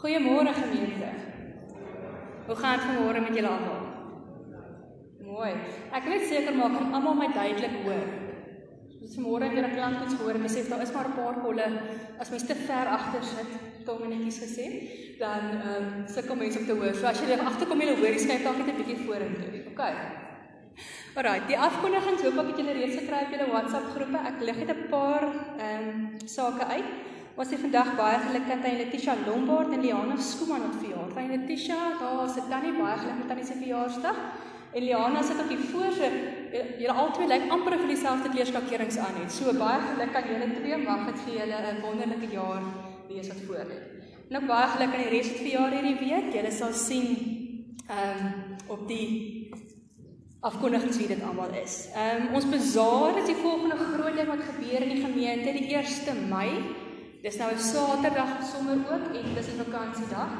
Goeiemôre gemeente. Hoe gaan dit vanmôre met julle almal? Mooi. Ek wil net seker maak dat almal my duidelik hoor. Dis vanmôre weer 'n klank iets hoor en besef daar is maar 'n paar kolle as mens te ver agter sit, netjies gesê, dan ehm um, sukkel mense om te hoor. So as jy daar agterkom jy hoor, skryf dalk net 'n bietjie vorentoe. OK. Alraai, die afkondigings hoop ek het julle reeds gekry op julle WhatsApp groepe. Ek lig net 'n paar ehm um, sake uit. Ons het vandag baie geluk aan Letitia Lombard en Liana Skooman op verjaardag. Tannie Letitia, daar is dit tannie baie geluk met tannie se verjaarsdag. En Liana sit op die voorse. Julle albei lyk amper vir dieselfde kleurskakerings aan het. So baie geluk aan julle twee. Mag dit vir julle 'n wonderlike jaar wees wat voor lê. Nou baie geluk aan die res van die jaar hierdie week. Julle sal sien ehm um, op die afkondigings wie dit almal is. Ehm um, ons bazaar is die volgende groot ding wat gebeur in die gemeente die 1 Mei. Dis nou 'n Saterdag sommer ook en dis 'n vakansiedag.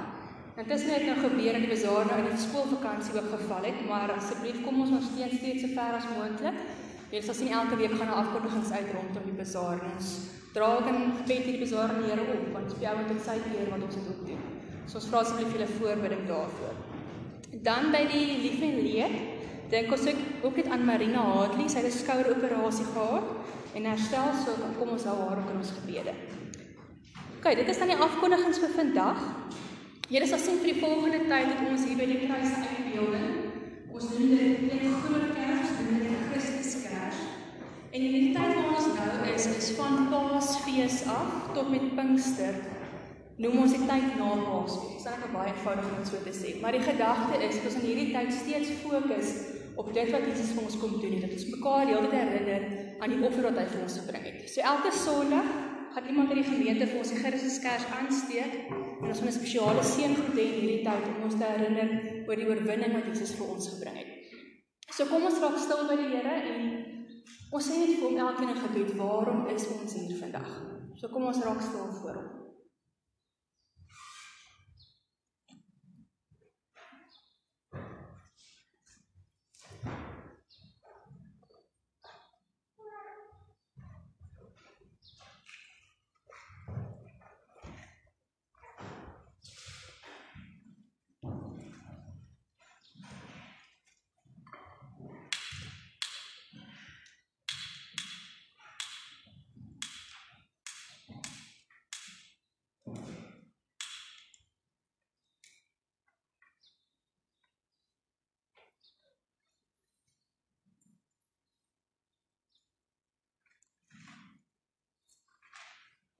Intussen het nou gebeur dat die bazaar nou in die skoolvakansie ook geval het, maar asseblief kom ons nog steeds steeds so ver as moontlik. Jy sal sien elke week gaan 'n afkondigings uit rondom die bazaar ons dra ook in gebed hierdie bazaar die Here op want speel met dit sy eer wat ons dit doen. So ons vra asseblief julle voorbidding daarvoor. Dan by die lief en leed dink ons ook net aan Marina Hartley, sy het 'n skoueroperasie gehad en herstel so kom ons hou haar ook in ons gebede. OK, dit is dan die afkondigings vir vandag. Julle sal sien vir die volgende tyd dat ons hier by die kruis uitbeelding. Ons doen dit in 'n groot kers, doen dit 'n Christuskers. En in die tyd waar ons nou is, is van Paasfees af tot met Pinkster. Noem ons die tyd na Paasfees. Dit is net baie eenvoudig om so te sê, maar die gedagte is dat ons in hierdie tyd steeds fokus op dit wat Jesus vir ons kom doen en dat ons mekaar heeltyd herinner aan die offer wat hy vir ons gebring het. So elke Sondag gaan iemand in die gemeente vir ons die Christuskers aansteek en ons gaan 'n spesiale hê in hierdie tyd om ons te herinner oor die oorwinning wat Jesus vir ons gebring het. So kom ons raak stil by die Here en ons sê net vir hom elkeen 'n gebed, waarom is ons hier vandag? So kom ons raak stil voor hom.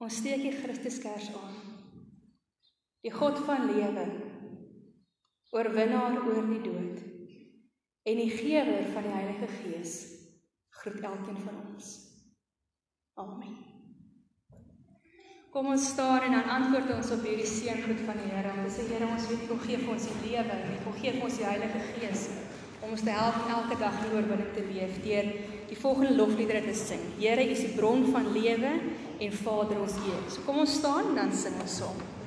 Ons steek die Christuskers aan. Die God van lewe, oorwinnaar oor die dood en die gewer van die Heilige Gees groet elkeen van ons. Amen. Kom ons staan en dan antwoord ons op hierdie seëngroet van die Here. Dis die Here ons weet hoe gee vir ons die lewe hoe gee vir ons die Heilige Gees om ons te help elke dag die oorwinning te leef deur die volgende lofliedere te sing. Here, U is die bron van lewe en Vader ons eer. So kom ons staan dan sing ons saam. gaan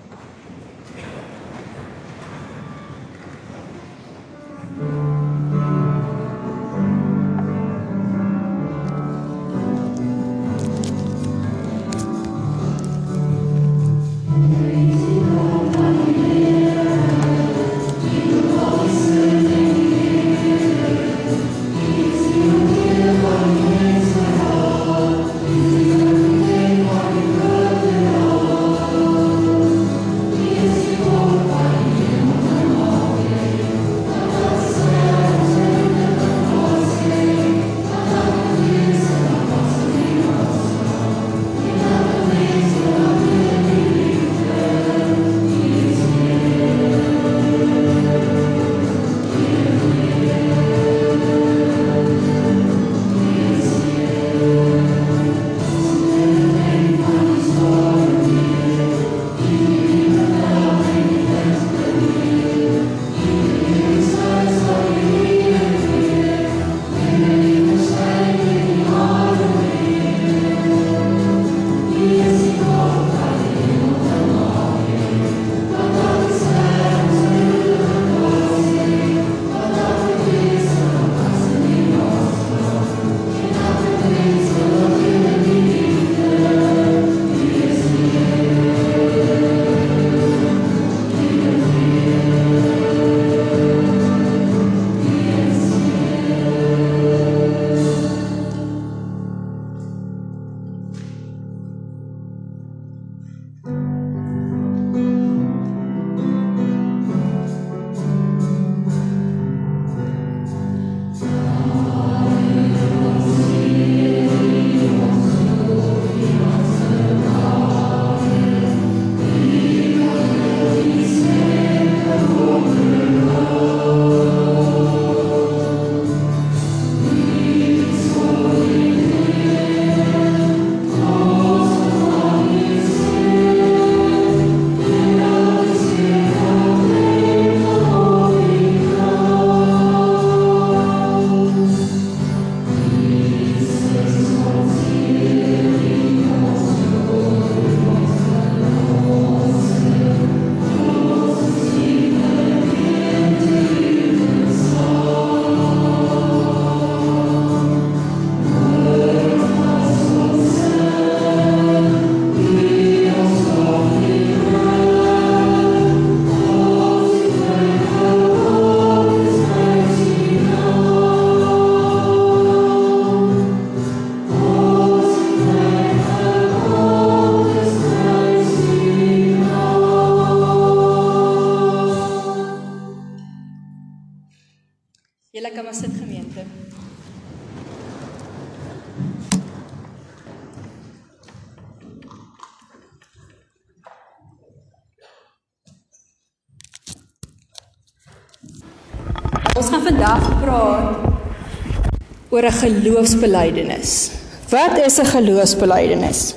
'n geloofsbelijdenis. Wat is 'n geloofsbelijdenis?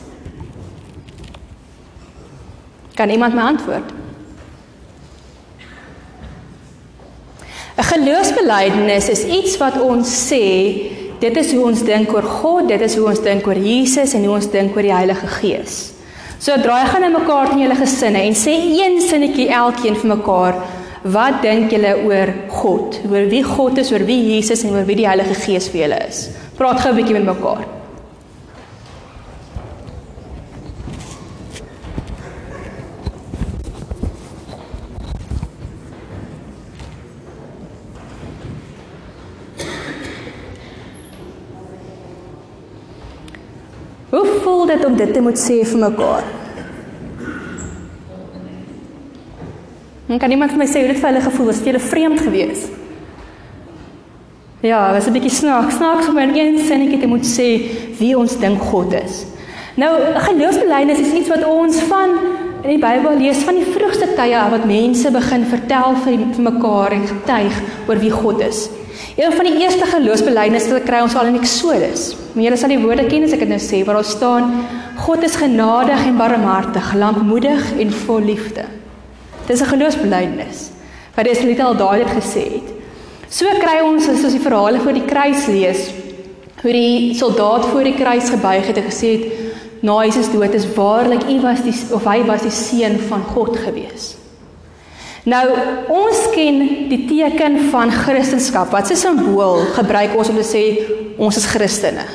Kan iemand my antwoord? 'n Geloofsbelijdenis is iets wat ons sê, dit is hoe ons dink oor God, dit is hoe ons dink oor Jesus en hoe ons dink oor die Heilige Gees. So draai gaan in mekaar in julle gesinne en sê een sinnetjie elkeen vir mekaar Wat dink julle oor God? Oor wie God is, oor wie Jesus en oor wie die Heilige Gees vir julle is? Praat gou 'n bietjie met mekaar. Hoe voel dit om dit te moet sê vir mekaar? En kan iemand vir my sê hoe dit vir hulle gevoel was? Het hulle vreemd gewees? Ja, was 'n bietjie snaaks, snaaks om in een sinnetjie te moet sê wie ons dink God is. Nou, geloofsbelijdenis is iets wat ons van in die Bybel lees van die vroegste tye af wat mense begin vertel vir, vir mekaar en getuig oor wie God is. Een van die eerste geloofsbelijdenisse wat kry ons al in Eksodus. Maar julle sal die woorde ken as ek dit nou sê waar daar staan: God is genadig en barmhartig, lankmoedig en vol liefde. Dis 'n geloofsbelijdenis wat die Israeliete al dadelik gesê het. So kry ons as ons die verhale voor die kruis lees, hoe die soldaat voor die kruis gebuig het en gesê het na Jesus dood is waarlik u was die of hy was die seun van God gewees. Nou ons ken die teken van Christendom. Wat 'n simbool gebruik ons om te sê ons is Christene?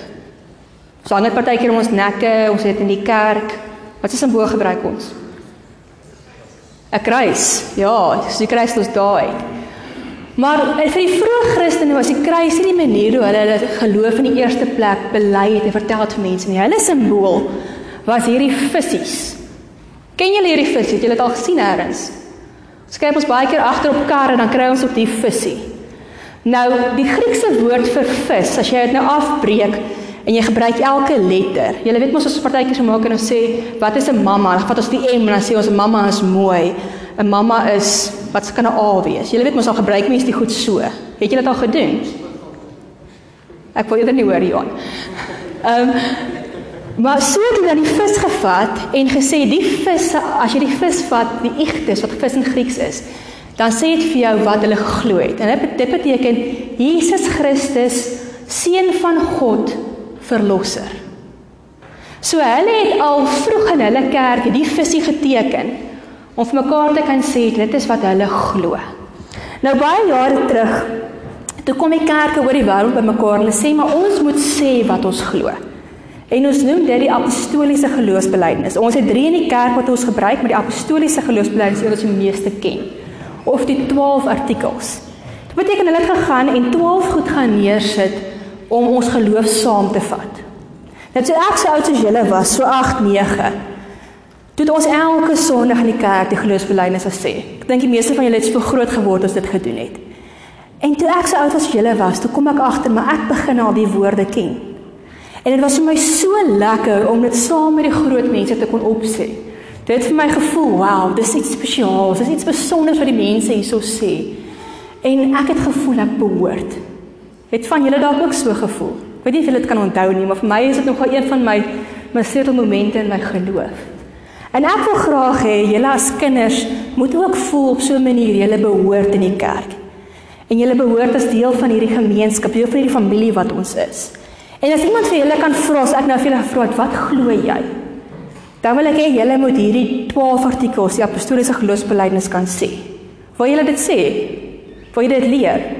Ons hang dit partykeer om ons nekke, ons het in die kerk. Wat 'n simbool gebruik ons? 'n kruis. Ja, dis die kruis wat daai. Maar vir die vroeë Christene was die kruis nie die manier hoe hulle hulle geloof in die eerste plek bely het en vertel het vir mense nie. Hulle simbool was hierdie visse. Ken julle hierdie visse? Het julle dit al gesien eers? Skryf ons baie keer agter op karre dan kry ons op die visse. Nou, die Griekse woord vir vis, as jy dit nou afbreek, en jy gebruik elke letter. Jy weet mos ons partytjies gemaak en ons sê wat is 'n mamma? Dan vat ons die M en dan sê ons 'n mamma is mooi. 'n Mamma is wat se kan 'n A wees? Jy weet mos al gebruik mense dit goed so. Het jy dit al gedoen? Ek wou eerder nie hoor Johan. Ehm um, maar so het hulle dan die vis gevat en gesê die vis as jy die vis vat, die igtes wat vis in Grieks is, dan sê dit vir jou wat hulle geglo het. En dit beteken Jesus Christus seun van God verlosser. So hulle het al vroeg in hulle kerk die visie geteken om vir mekaar te kan sê dit is wat hulle glo. Nou baie jare terug toe kom die kerke oor die wêreld bymekaar en hulle sê maar ons moet sê wat ons glo. En ons noem dit die apostoliese geloofsbelijdenis. Ons het drie in die kerk wat ons gebruik, maar die apostoliese geloofsbelijdenis is wat ons die meeste ken. Of die 12 artikels. Dit beteken hulle het gegaan en 12 goed gaan neersit om ons geloof saam te vat. Net so ek so oud as julle was, so 8, 9. Toe ons elke Sondag in die kerk die geloofsbelijdenis sê. Ek dink die meeste van julle het so groot geword as dit gedoen het. En toe ek so oud as julle was, toe kom ek agter maar ek begin al die woorde ken. En dit was vir my so lekker om dit saam met die groot mense te kon opsê. Dit het vir my gevoel, wow, dis iets spesiaals, dis iets besonders wat die mense hierso sê. En ek het gevoel ek behoort. Het van julle dalk ook so gevoel? Ek weet nie of julle dit kan onthou nie, maar vir my is dit nogal een van my my sleutelmomente in my geloof. En ek wil graag hê julle as kinders moet ook voel op so 'n manier julle behoort in die kerk. En julle behoort as deel van hierdie gemeenskap, deel van hierdie familie wat ons is. En as iemand vir julle kan vra, as ek nou vir julle vra, wat glo jy? Dan wil ek hê julle moet hierdie 12 artikels, die apostoliese geloofsbelijdenis kan sê. Wil julle dit sê? Wil jy dit leer?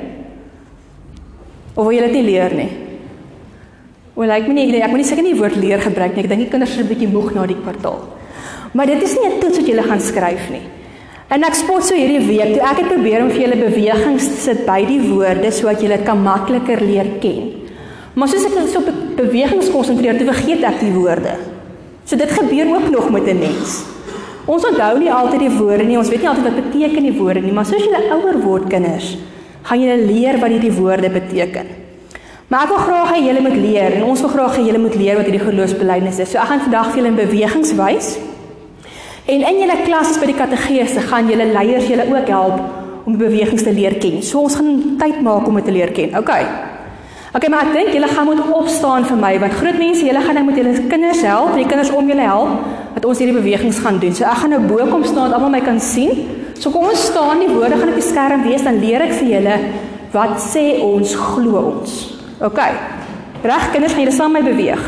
Of wil jy dit nie leer nie? Wel, ek moet nie ek moet nie seker nie woord leer gebruik nie. Ek dink die kinders is 'n bietjie moeg na die kwartaal. Maar dit is nie 'n toets wat jy gaan skryf nie. En ek spot so hierdie week, toe ek het probeer om vir julle bewegings sit by die woorde sodat julle dit kan makliker leer ken. Maar soos ek so op bewegings konsentreer, toe vergeet ek die woorde. So dit gebeur ook nog met 'n mens. Ons onthou nie altyd die woorde nie. Ons weet nie altyd wat beteken die woorde nie, maar soos julle ouer word kinders, gaan julle leer wat hierdie woorde beteken. Maar ek wil graag hê julle moet leer en ons wil graag hê julle moet leer wat hierdie geloofsbelijdenis is. So ek gaan vandag vir julle in bewegings wys. En in julle klas by die kategese gaan julle leiers julle ook help om bewegings te leer ken. So ons gaan tyd maak om dit te leer ken. OK. OK, maar ek dink julle gaan moet opstaan vir my want groot mense, julle gaan nou met julle kinders help, die kinders om julle help dat ons hierdie bewegings gaan doen. So ek gaan nou bo kom staan dat almal my kan sien. So kom ons staan, die woorde gaan op die skerm wees, dan leer ek vir julle wat sê ons glo ons. OK. Reg, kinders, gaan julle saam met my beweeg.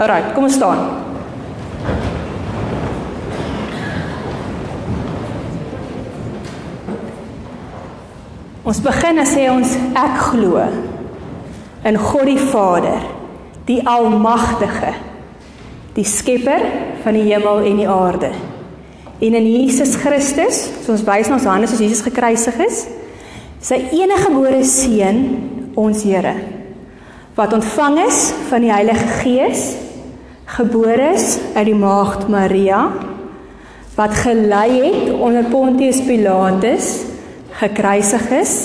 Alraai, kom ons staan. Ons begin en sê ons ek glo in God die Vader, die almagtige, die skepper van die hemel en die aarde. En in Jesus Christus, so ons wys na ons hande soos Jesus gekruisig is, sy enige gebore seun, ons Here, wat ontvang is van die Heilige Gees, gebore is uit die maagd Maria, wat gelei het onder Pontius Pilatus, gekruisig is,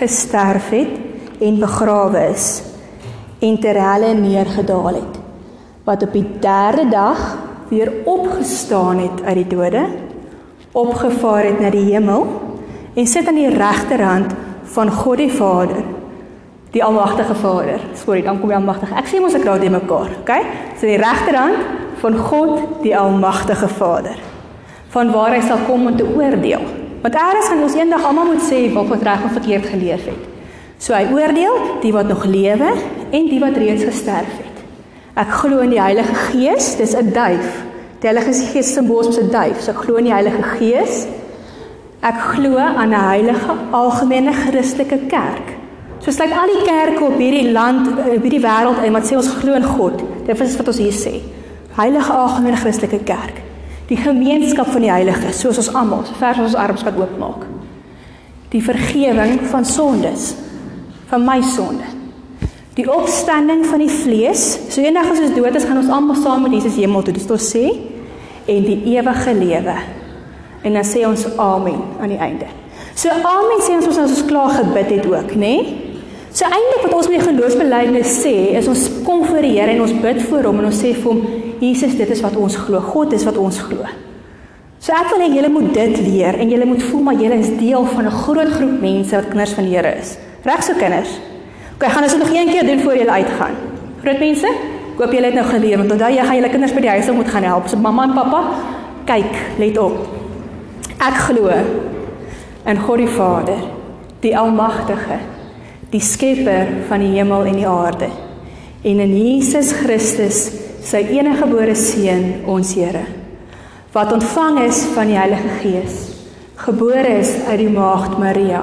gesterf het en begrawe is en ter helle neergedaal het wat op die derde dag weer opgestaan het uit die dode opgevaar het na die hemel en sit aan die regterhand van God die Vader die almagtige Vader sorry dan kom die almagtige ek sê mos ek raak dit mekaar okay so die regterhand van God die almagtige Vader van waar hy sal kom om te oordeel Want eers gaan ons eendag almal moet sê wat ons reg of verkeerd geleef het. So hy oordeel die wat nog lewe en die wat reeds gesterf het. Ek glo in die Heilige Gees, dis 'n duif. Die Heilige Gees is 'n duif. So ek glo in die Heilige Gees. Ek glo aan 'n heilige algemene Christelike kerk. So sluit al die kerke op hierdie land, op hierdie wêreld in wat sê ons glo in God. Dit is wat ons hier sê. Heilige algemene Christelike kerk die gemeenskap van die heiliges soos ons almal ver as ons arms kan oopmaak die vergifnis van sondes van my sonde die opstanding van die vlees so eendag as ons dood is gaan ons almal saam met Jesus hemel toe dis wat ons sê en die ewige lewe en dan sê ons amen aan die einde so amen sê ons as ons klaar gebid het ook nê nee? So eintlik wat ons met die geloofsbelijdenis sê, is ons kom voor die Here en ons bid vir hom en ons sê vir hom, Jesus, dit is wat ons glo. God is wat ons glo. So ek wil hê julle moet dit leer en julle moet voel maar julle is deel van 'n groot groep mense wat kinders van die Here is. Reg so kinders. OK, gaan ons dit nog een keer doen voor julle uitgaan. Groot mense, ek hoop julle het nou geleer want onthou jy gaan julle kinders by die huis moet gaan help. So mamma en pappa, kyk, let op. Ek glo in God die Vader, die almagtige die skepper van die hemel en die aarde en in Jesus Christus sy enige gebore seun ons Here wat ontvang is van die Heilige Gees gebore is uit die maagd Maria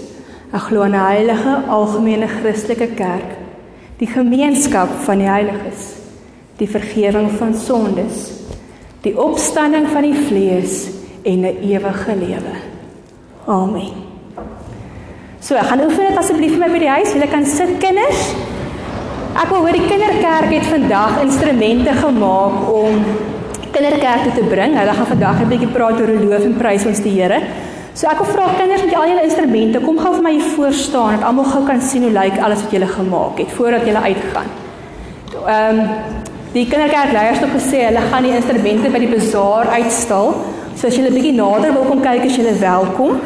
ek glo in 'n heilige algemene Christelike kerk die gemeenskap van die heiliges die vergifnis van sondes die opstanding van die vlees en 'n ewige lewe amen So, ek gaan oefen dit asseblief vir my by die huis. Julle kan sit kinders. Ek wil hoor die kinderkerk het vandag instrumente gemaak om kinderkerk toe te bring. Hulle gaan vandag 'n bietjie praat oor geloof en prys ons die Here. So ek wil vra kinders met al julle instrumente, kom gou vir my hier voor staan dat almal gou kan sien hoe lyk alles wat julle gemaak het voordat julle uitgaan. Ehm um, die kinderkerk leiers het gesê hulle gaan die instrumente by die bazaar uitstal. So as julle bietjie nader wil kom kyk, is julle welkom.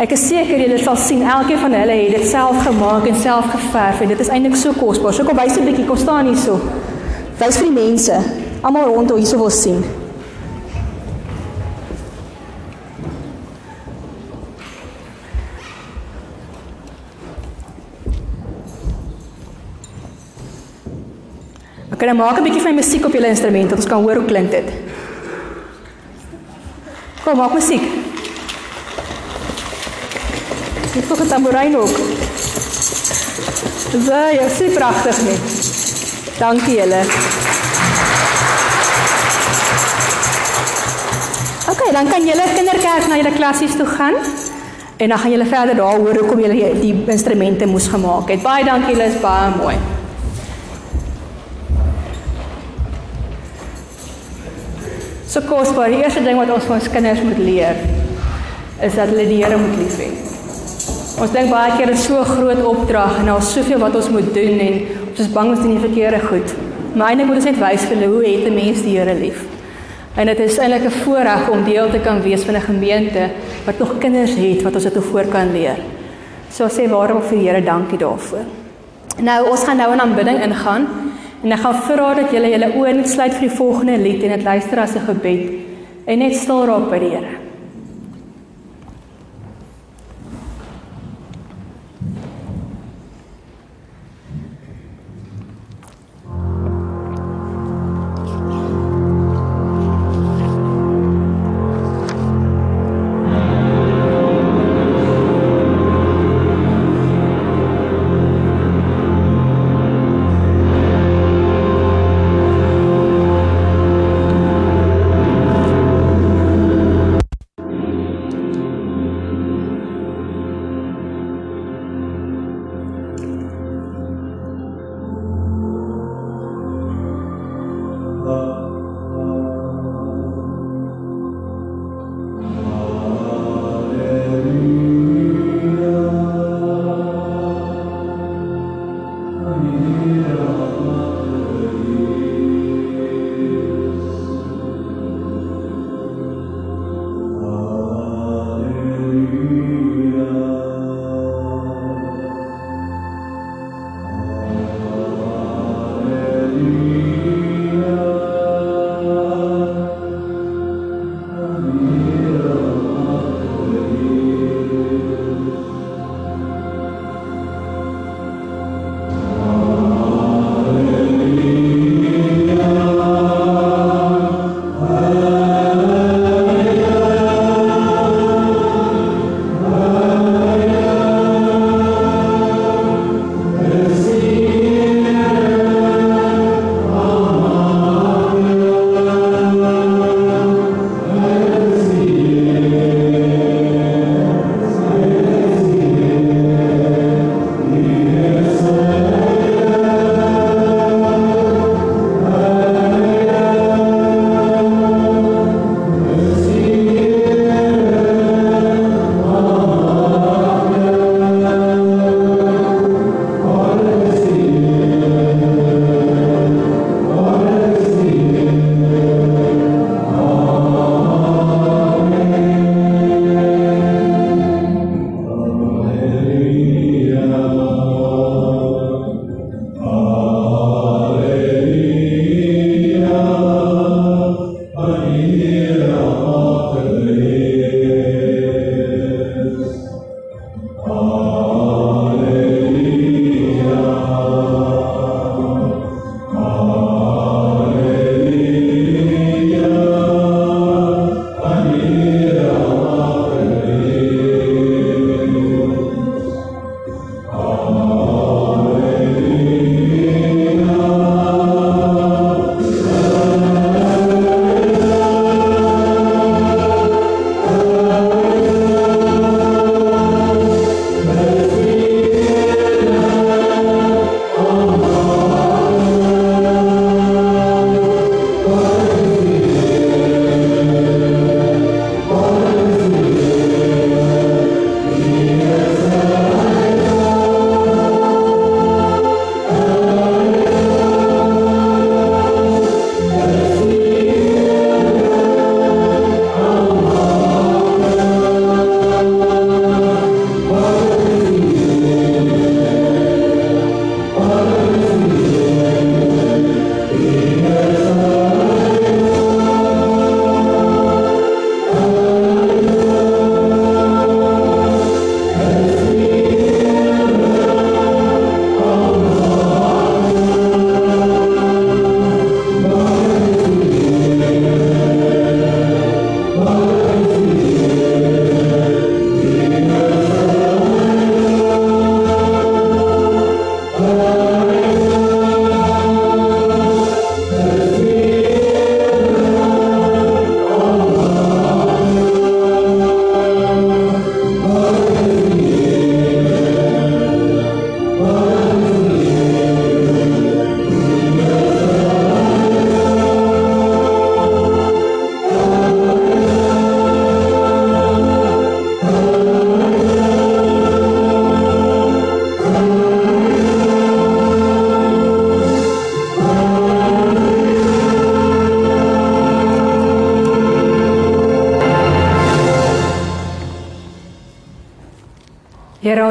Ek is seker julle sal sien elkeen van hulle het dit self gemaak en self geverf en dit is eintlik so kosbaar. So kom wys 'n bietjie, kom staan hier so. Wys vir die mense. Almal rondom hier so wil sien. Kan maak 'n bietjie van musiek op julle instrument dat ons kan hoor hoe klink dit. Kom, maak musiek. Ek voel 'n tamboerijn ook. Dis ja, sy pragtig nie. Dankie julle. OK, dan kan julle kinderkerk na julle klassies toe gaan. En dan gaan julle verder daar hoor hoekom julle die instrumente moes gemaak het. Baie dankie, julle is baie mooi. So kosbaar, die eerste ding wat ons vir ons kinders moet leer is dat hulle die Here moet lief hê. Ons dink baie keer dit is so 'n groot opdrag en daar's soveel wat ons moet doen en ons is bang ons doen die verkeerde goed. Maar eintlik moet ons net wys vir hulle hoe het 'n mens die Here lief. En dit is eintlik 'n voorreg om deel te kan wees van 'n gemeente wat nog kinders het wat ons dit voor kan leer. So sê waarom vir die Here dankie daarvoor. Nou ons gaan nou in aanbidding ingaan en ek gaan vra dat julle julle oë net sluit vir die volgende lied en dit luister as 'n gebed en net stil raak by die Here.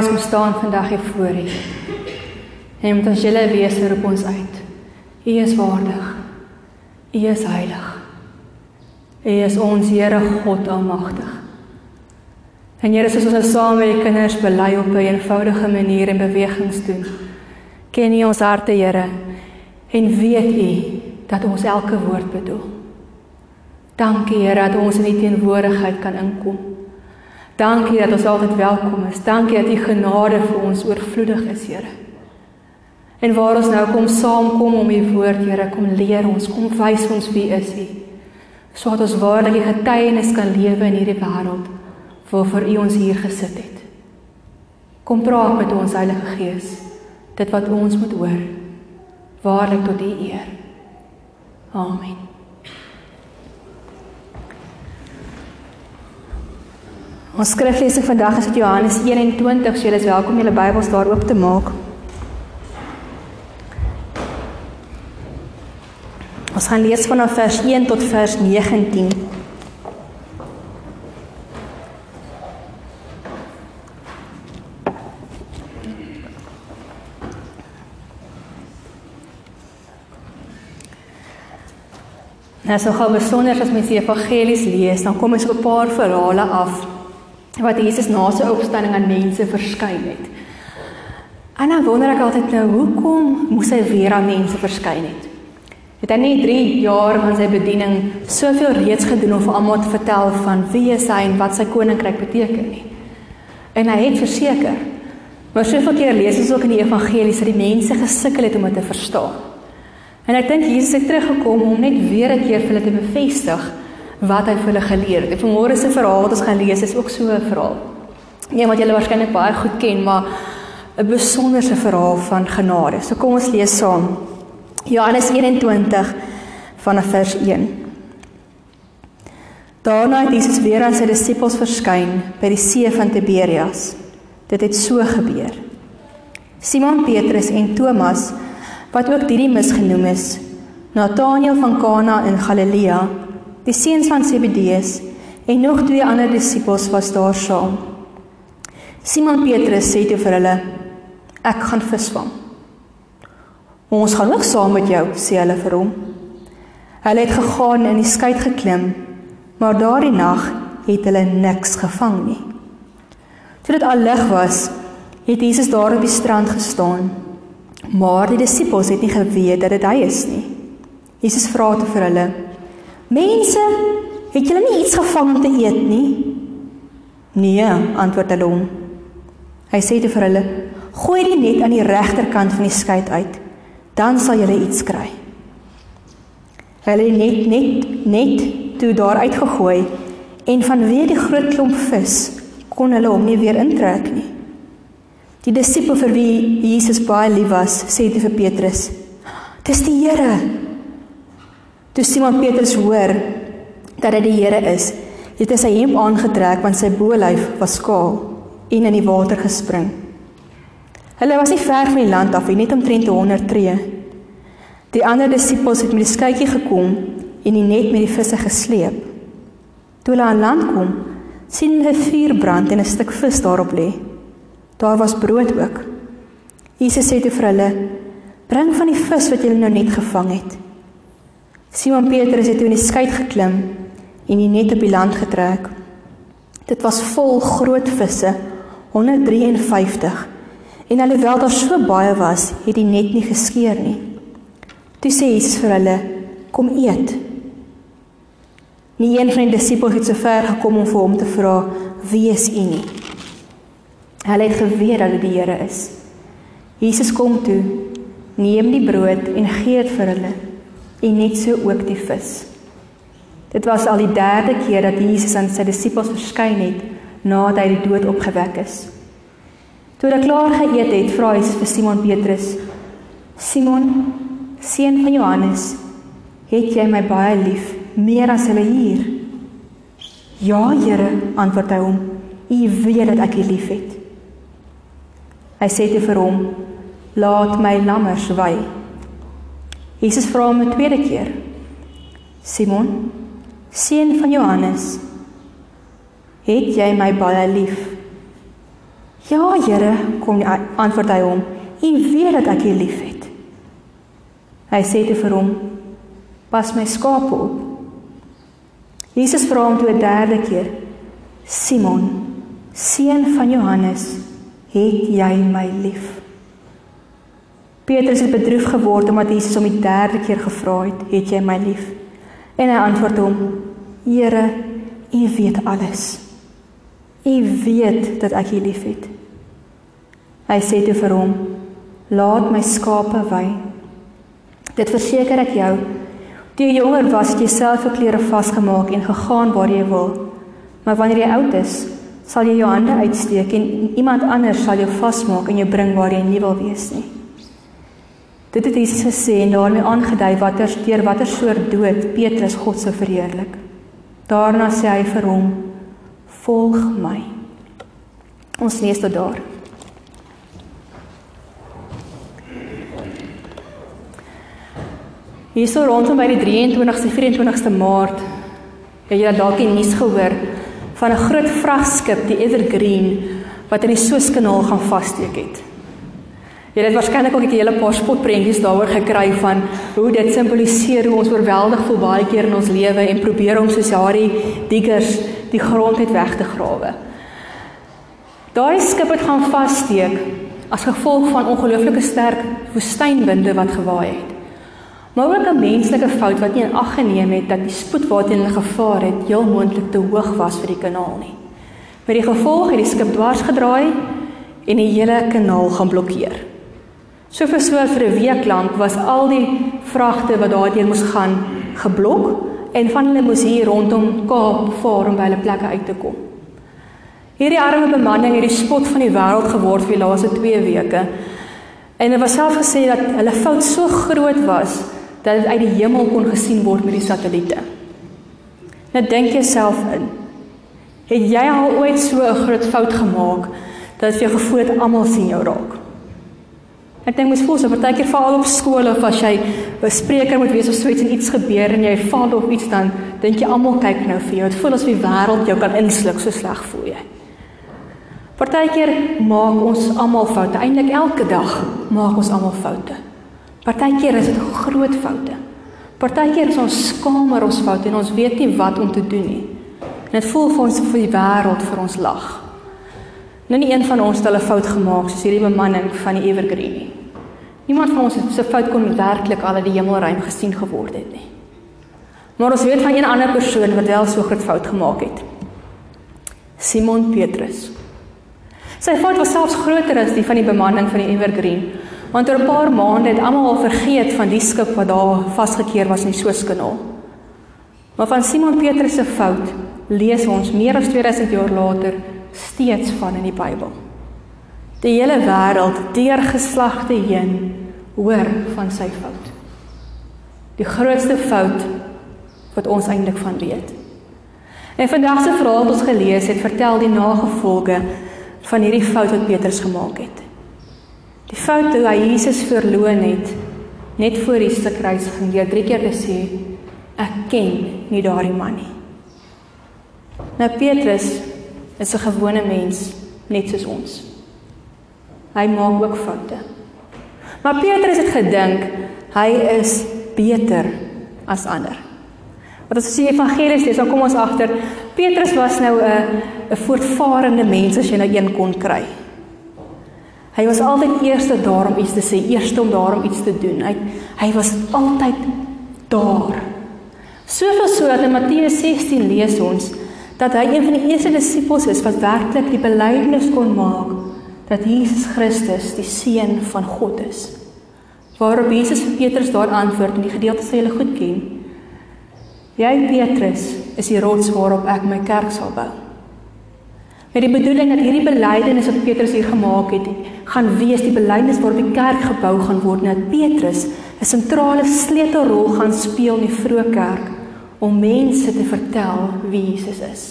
Ons moet staan vandag hier voor U. En met ons hele wese roep ons uit. U is waardig. U is heilig. U is ons Here God almagtig. En Here, soos ons nou saam met die kinders bely op 'n eenvoudige manier en bewegings doen. Ken U ons harte, Here, en weet U dat ons elke woord bedoel. Dankie Here dat ons in U teenwoordigheid kan inkom. Dankie dat ons altyd welkom is. Dankie dat U genade vir ons oorvloedig is, Here. En waar ons nou kom saamkom om U woord, Here, kom leer ons, kom wys ons wie is U. Sodat ons waarlik die getuienis kan lewe in hierdie wêreld waarvoor U ons hier gesit het. Kom praat met ons Heilige Gees, dit wat ons moet hoor. Waarlik tot U eer. Amen. Ons skriflesing vandag is uit Johannes 21. So julle is welkom julle Bybels daar oop te maak. Ons gaan lees vanaf vers 1 tot vers 19. Nou so gou besonder as mens die evangelies lees, dan kom ons op 'n paar verhale af wat Jesus na sy opstanding aan mense verskyn het. En dan wonder ek altyd nou, hoekom moes hy weer aan mense verskyn het? Het hy nie 3 jaar van sy bediening soveel reeds gedoen om vir almal te vertel van wie hy is en wat sy koninkryk beteken nie? En hy het verseker. Maar soveel keer lees ons ook in die evangelies dat die mense gesukkel het om dit te verstaan. En ek dink Jesus het teruggekom om net weer 'n keer vir hulle te bevestig wat hy vir hulle geleer het. Vanmôre se verhaal wat ons gaan lees is ook so 'n verhaal. Een wat julle waarskynlik baie goed ken, maar 'n besonderse verhaal van genade. So kom ons lees saam. Johannes 21 vanaf vers 1. Daarna het Jesus weer aan sy disippels verskyn by die see van Tiberias. Dit het so gebeur. Simon Petrus en Thomas, wat ook Didimus genoem is, Nathanael van Kana in Galilea Die seuns van Zebedeus en nog twee ander disippels was daar saam. Simon Petrus sê toe vir hulle: "Ek gaan visvang." "Ons gaan ook saam met jou," sê hulle vir hom. Hulle het gegaan en in die skei geklim, maar daardie nag het hulle niks gevang nie. Toe dit al lig was, het Jesus daar op die strand gestaan. Maar die disippels het nie geweet dat dit hy is nie. Jesus vra toe vir hulle: Mense, het julle nie iets gevang om te eet nie? Nee, antwoord hulle hom. Hy sê te vir hulle: "Gooi die net aan die regterkant van die skei uit, dan sal julle iets kry." Hulle het net net net toe daar uitgegooi en vanweë die groot klomp vis kon hulle hom nie weer intrek nie. Die disipel vir wie Jesus baie lief was, sê te vir Petrus: "Dis die Here." Toe Simon Petrus hoor dat dit die Here is, het hy sy hemp aangetrek want sy bolyf was skaal en in die water gespring. Hulle was nie ver van die land af nie, net omtrent 100 tree. Die ander disippels het met die skuitjie gekom en die net met die visse gesleep. Toe hulle aan land kom, sien hulle vuur brand en 'n stuk vis daarop lê. Daar was brood ook. Jesus sê toe vir hulle: "Bring van die vis wat julle nou net gevang het." Simon Petrus het toe in die skei geklim en die net op die land getrek. Dit was vol groot visse, 153. En alhoewel daar so baie was, het die net nie geskeur nie. Toe sê Jesus vir hulle: "Kom eet." Nie een van die disippels het so ver gekom om vir hom te vra: "Wie is U nie?" Hulle het geweet dat dit die Here is. Jesus kom toe, neem die brood en gee dit vir hulle en net so ook die vis. Dit was al die derde keer dat Jesus aan sy disippels verskyn het nadat hy die dood opgewek is. Toe hulle klaar geëet het, vra hy vir Simon Petrus: "Simon, seun van Johannes, het jy my baie lief, meer as hulle hier?" "Ja, Here," antwoord hy hom. "U weet dat ek u liefhet." Hy sê te vir hom: "Laat my lammers wei." Jesus vra hom 'n tweede keer. Simon, seun van Johannes, het jy my baie lief? Ja, Here, kom antwoord hy hom. U weet dat ek u liefhet. Hy sê te vir hom: Pas my skape op. Jesus vra hom toe 'n derde keer: Simon, seun van Johannes, het jy my lief? Petrus het bedroef geword omdat Jesus hom die derde keer gevra het: "Het jy my lief?" En hy antwoord hom: "Here, U weet alles. U weet dat ek U liefhet." Hy sê toe vir hom: "Laat my skape wy." Dit verseker ek jou, toe jy jonger was, het jy self jou klere vasgemaak en gegaan waar jy wil. Maar wanneer jy oud is, sal jy jou hande uitsteek en iemand anders sal jou vasmaak en jou bring waar jy nie wil wees nie. Dit het Jesus gesê en daarmee aangedui watter deur watter soort dood Petrus God se verheerlik. Daarna sê hy vir hom: "Volg my." Ons lees tot daar. Hier so rondom by die 23ste 24ste Maart het jy dalk die nuus gehoor van 'n groot vragskip, die Evergreen, wat in die Suezkanaal gaan vassteek het. Jy het waarskynlik ook 'n hele paar spotprentjies daaroor gekry van hoe dit simboliseer hoe ons oorweldig voel baie keer in ons lewe en probeer om soos Harry diggers die grond net weg te grawe. Daai skip het gaan vassteek as gevolg van ongelooflike sterk woestynwinde wat gewaai het. Maar ook 'n menslike fout wat nie in ag geneem het dat die spoed waarteen hulle gevaar het heel moontlik te hoog was vir die kanaal nie. Met die gevolg het die skip dwars gedraai en die hele kanaal gaan blokkeer. So vir so vir 'n week lank was al die vragte wat daardeur moes gaan geblok en van hulle moes hier rondom Kaap vaar om by hulle plekke uit te kom. Hierdie arme bemanning het die spot van die wêreld geword vir die laaste 2 weke. En dit was self gesê dat hulle fout so groot was dat dit uit die hemel kon gesien word met die satelliete. Nou dink jouself in. Het jy al ooit so 'n groot fout gemaak dat jy gevoel het almal sien jou raak? Ek dink mens voel so partykeer veral op skool of as jy 'n spreker moet wees of so iets en iets gebeur en jy val of iets dan dink jy almal kyk nou vir jou. Dit voel asof die wêreld jou kan insluk, so sleg voel jy. Partykeer maak ons almal foute. Eintlik elke dag maak ons almal foute. Partykeer is dit groot foute. Partykeer is ons skaam oor ons foute en ons weet nie wat om te doen nie. En dit voel vir ons of die wêreld vir ons lag. Nou nie een van ons het 'n fout gemaak soos hierdie bemanning van die Evergreen nie. Niemand van ons het so fout kon werklik al uit die hemelruim gesien geword het nie. Maar ons weet van een ander persoon wat wel so groot fout gemaak het. Simon Petrus. Sy fout was selfs groter as die van die bemanning van die Evergreen, want oor 'n paar maande het almal al vergeet van die skip wat daar vasgekeer was in die Suezkanaal. Maar van Simon Petrus se fout lees ons meer as 2000 jaar later steeds van in die Bybel. Die hele wêreld, deur geslagte heen, hoor van sy fout. Die grootste fout wat ons eintlik van weet. En vandag se verhaal wat ons gelees het, vertel die nagevolge van hierdie fout wat Petrus gemaak het. Die fout toe hy Jesus verloon het net voor die stuk kruisiging deur drie keer te sê ek ken nie daardie man nie. Nou Petrus is 'n gewone mens net soos ons. Hy maak ook foute. Maar Petrus het gedink hy is beter as ander. Wat as jy evangelies lees, dan kom ons agter Petrus was nou 'n 'n voortvarende mens as jy nou een kon kry. Hy was altyd eerste daar om iets te sê, eerste om daar om iets te doen. Hy hy was altyd daar. Soveel so dat in Matteus 16 lees ons dat hy een van die eerste disippels is wat werklik die belydenis kon maak dat Jesus Christus die seun van God is. Waarop Jesus vir Petrus daar antwoord in die gedeelte sê hulle goed ken. Jy Petrus is die rots waarop ek my kerk sal bou. Met die bedoeling dat hierdie belydenis wat Petrus hier gemaak het, gaan wees die belydenis waarop die kerk gebou gaan word en dat Petrus 'n sentrale sleutelrol gaan speel in die vroeë kerk om mense te vertel wie Jesus is.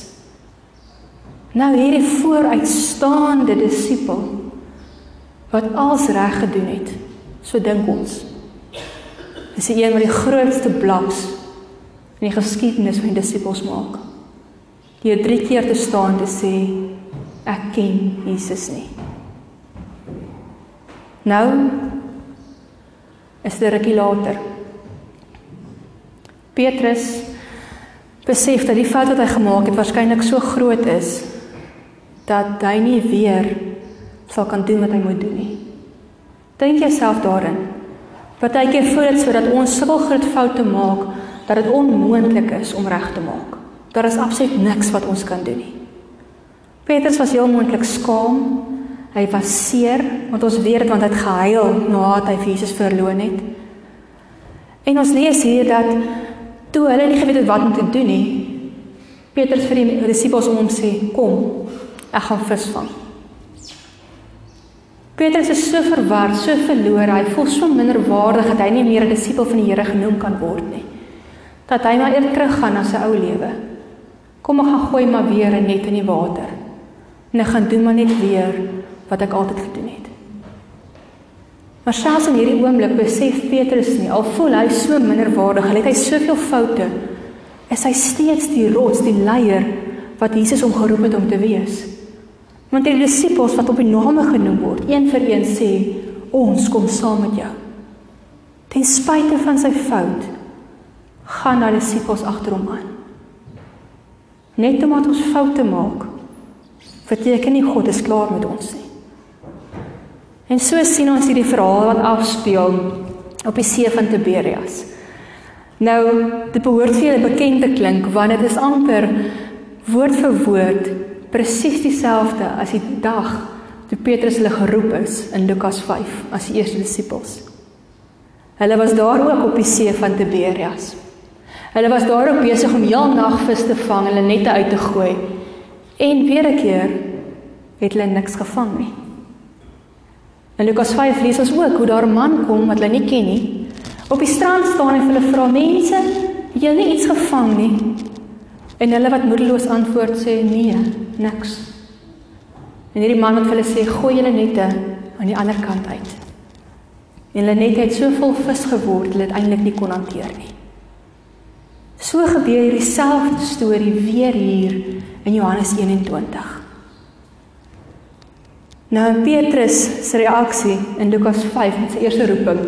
Nou hierdie vooruitstaande disipel wat alles reg gedoen het, so dink ons. Dis die een wat die grootste blaps in die geskiedenis van die disipels maak. Die drie keer te staan te sê ek ken Jesus nie. Nou is dit rukkie later. Petrus besef dat die fout wat hy gemaak het waarskynlik so groot is dat hy nie weer sal kan doen wat hy moet doen nie. Dink jouself daarin. Partykeer voel dit sodat ons sulke groot foute maak dat dit onmoontlik is om reg te maak. Daar is absoluut niks wat ons kan doen nie. Petrus was heel moontlik skaam. Hy was seer want ons weet dit want hy het gehuil nadat hy Jesus verloon het. En ons lees hier dat toe hulle nie geweet het wat om te doen nie, Petrus vir die disippels om hom sê: "Kom, ek gaan vis vang." Petrus is so verward, so verlore, hy voel so minderwaardig dat hy nie meer 'n disipel van die Here genoem kan word nie. Dat hy maar eerder teruggaan na sy ou lewe. Kom ek gaan gooi maar weer 'n net in die water. En ek gaan doen maar net weer wat ek altyd gedoen het. Maar selfs in hierdie oomblik besef Petrus nie, al voel hy so minderwaardig, al het hy soveel foute, is hy steeds die rots, die leier wat Jesus hom geroep het om te wees. Want die disippels wat op die name genoem word, een vir een sê, ons kom saam met jou. Ten spyte van sy fout, gaan die disippels agter hom aan. Net omdat ons foute maak, beteken nie God is klaar met ons nie. En so sien ons hierdie verhaal wat afspeel op die see van Tiberias. Nou, dit behoort vir julle bekend te klink want dit is amper woord vir woord presies dieselfde as die dag toe Petrus hulle geroep is in Lukas 5 as die eerste disippels. Hulle was daar ook op die see van Tiberias. Hulle was daar ook besig om heel nag vis te vang, hulle nette uit te gooi. En weer 'n keer het hulle niks gevang nie. In Lukas 5 lees ons ook hoe daar 'n man kom wat hulle nie ken nie. Op die strand staan en hulle vra mense, "Het julle iets gevang nie?" En hulle wat moedeloos antwoord sê nee, niks. En hierdie man wat hulle sê gooi julle nette aan die ander kant uit. En hulle net het so vol vis geword, hulle het eintlik nie kon hanteer nie. So gebeur hierdie selfde storie weer hier in Johannes 21. Nou Petrus se reaksie in Lukas 5 met sy eerste roeping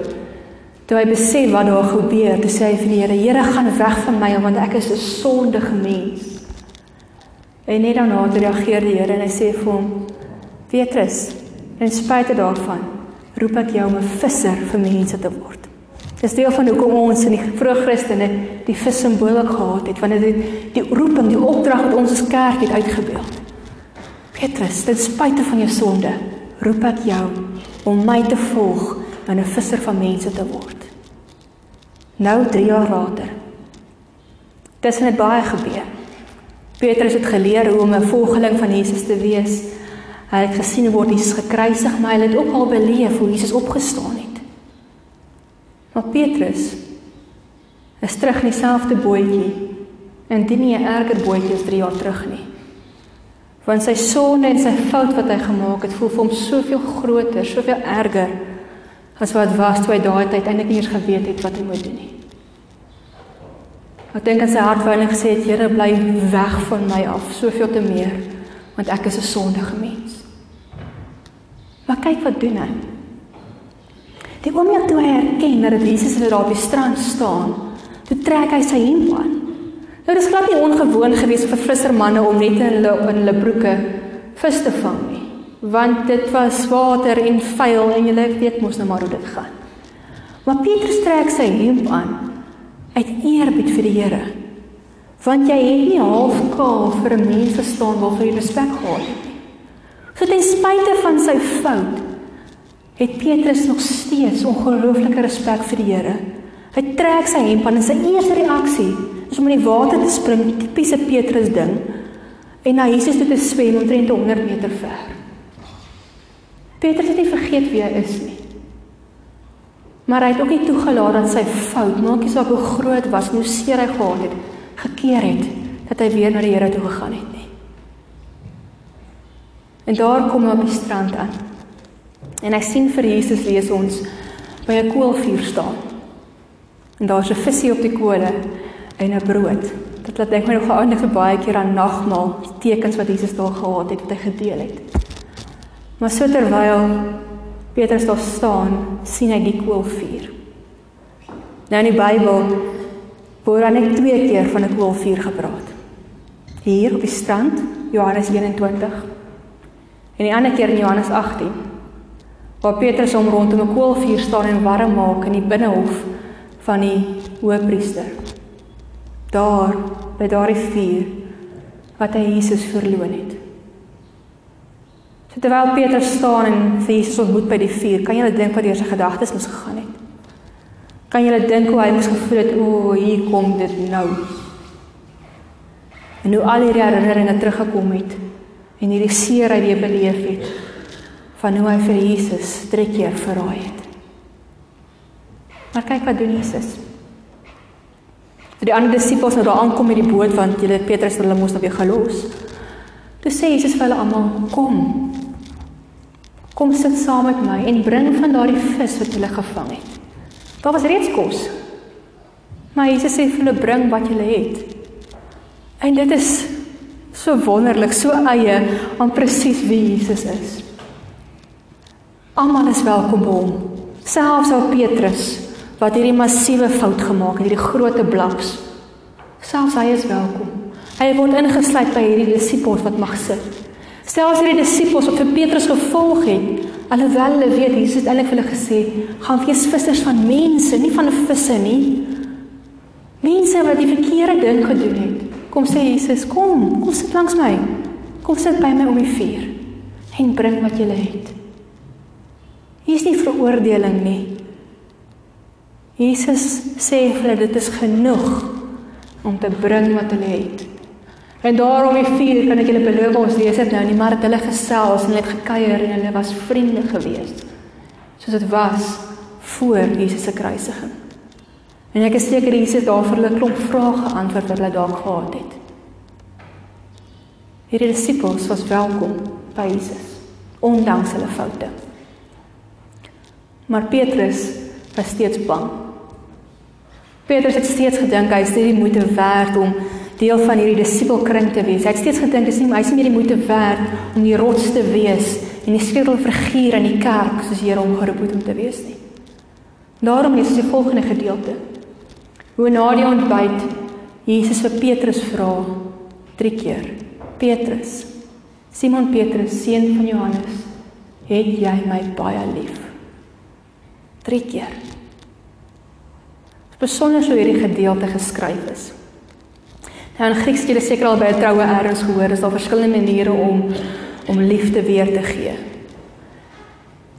Toe hy besef wat daar gebeur, toe sê hy vir die Here: "Here, gaan weg van my want ek is 'n sondige mens." En net daarna reageer die Here en hy sê vir hom: "Petrus, in spite daarvan, roep ek jou om 'n visser vir mense te word." Dis deel van hoekom ons in die vroeë Christene die vis simbool gehad het, want dit die roeping, die opdrag wat ons as kerk het uitgebeeld. Petrus, ten spite van jou sonde, roep ek jou om my te volg en 'n visser van mense te word. Nou 3 jaar later. Dis net baie gebeur. Petrus het geleer hoe om 'n volgeling van Jesus te wees. Hy het gesien hoe Jesus gekruisig, maar hy het ook al beleef hoe Jesus opgestaan het. Maar Petrus is terug in dieselfde bootjie en dit nie 'n erger bootjie as 3 jaar terug nie. Want sy sonde en sy fout wat hy gemaak het, voel vir hom soveel groter, soveel erger as wat was toe hy daai tyd eintlik nie eens geweet het wat hy moet doen nie. Ek dink aan sy hart wou net gesê het Here bly weg van my af, soveel te meer want ek is 'n sondige mens. Maar kyk wat doen hy. Die oomblik toe hy erken dat dit Jesus is wat daar op die strand staan, toe trek hy sy hemp aan. Nou dis glad nie ongewoon geweest vir vissermanne om net in hulle in hulle broeke vis te vang nie want dit was water en vuil en jy weet mos nou maar hoe dit gaan. Maar Petrus trek sy hemp aan uit eerbied vir die Here. Want jy het nie half kaal vir 'n mens gestaan waarvoor jy respek gehad het nie. So ten spyte van sy fout het Petrus nog steeds ongelooflike respek vir die Here. Hy trek sy hemp aan en sy eerste reaksie is om in die water te spring, tipiese Petrus ding, en na Jesus toe te swem omtrent 100 meter ver. Petrus het nie vergeet wie hy is nie. Maar hy het ook nie toegelaat dat sy fout, maakie saak hoe groot was, hoe seer hy gehad het, gekeer het dat hy weer na die Here toe gegaan het nie. En daar kom hy op die strand aan. En hy sien vir Jesus lees ons by 'n koolvuur staan. En daar's 'n visie op die kole en 'n brood. Dit laat dink my nog aan 'n baie keer aan nagmaal, tekens wat Jesus daar gehad het wat hy gedeel het. Maar so terwyl Petrus daar staan, sien hy die koolvuur. Nou in die Bybel word dan net twee keer van 'n koolvuur gepraat. Hier op die strand, Johannes 21. En die ander keer in Johannes 18, waar Petrus hom rondom 'n koolvuur staan en warm maak in die binnehof van die hoëpriester. Daar, by daardie vuur wat hy Jesus verloon het. So terwyl Petrus staan en vir Jesus ontmoet by die vuur, kan jy dink wat deur sy gedagtes moes gegaan het. Kan jy dink hoe hy moes gevoel het, o, hier kom dit nou. En hoe al hierdie herinneringe teruggekom het en hierdie seer hy weer beleef het van hoe hy vir Jesus drie keer verraai het. Maar kyk wat doen Jesus. Toe die ander disippels nou daar aankom met die boot want hulle Petrus hulle moes nou weer gelos. Toe sê Jesus vir hulle almal: "Kom. Kom sit saam met my en bring van daardie vis wat julle gevang het." Daar was reeds kos. Maar Jesus sê vir hulle: "Bring wat julle het." En dit is so wonderlik, so eie aan presies wie Jesus is. Almal is welkom by hom. Selfs ou Petrus wat hierdie massiewe fout gemaak het, hierdie groot blaps. Selfs hy is welkom. Hy word ingesluit by hierdie disippels wat mag sit. Selfs hierdie disippels wat vir Petrus gevolg het, alhoewel hulle weet Jesus het eintlik vir hulle gesê, gaan wees vissers van mense, nie van visse nie. Mense wat die verkeerde ding gedoen het. Kom sê Jesus, kom, kom sit langs my. Kom sit by my om die vuur en bring wat jy het. Hier is nie veroordeling nie. Jesus sê vir hulle dit is genoeg om te bring wat hulle het. En daarom die vier kan ek julle beloof ons lees dit nou nie maar het hulle gesels en het gekuier en hulle was vriende gewees. Soos dit was voor Jesus se kruisiging. En ek is seker Jesus daar vir hulle klomp vrae geantwoord wat hulle daar gehad het. Hierdie disippels was welkom by Jesus ondanks hulle foute. Maar Petrus was steeds bang. Petrus het steeds gedink hy is nie die moeite werd om deel van hierdie disipelkring te wees. Hy het steeds gedink dis nie hy is nie meer die moeite werd om die rots te wees en die sleutelfiguur in die kerk soos die Here hom geroep het om te wees nie. Daarom is die volgende gedeelte. Hoe na die ontbyt Jesus vir Petrus vra drie keer. Petrus, Simon Petrus, seun van Johannes, het jy my baie lief? Drie keer. Besonder so hierdie gedeelte geskryf is. Nou in Grieks jy seker al 'n troue erns gehoor, is daar verskillende maniere om om liefde weer te gee.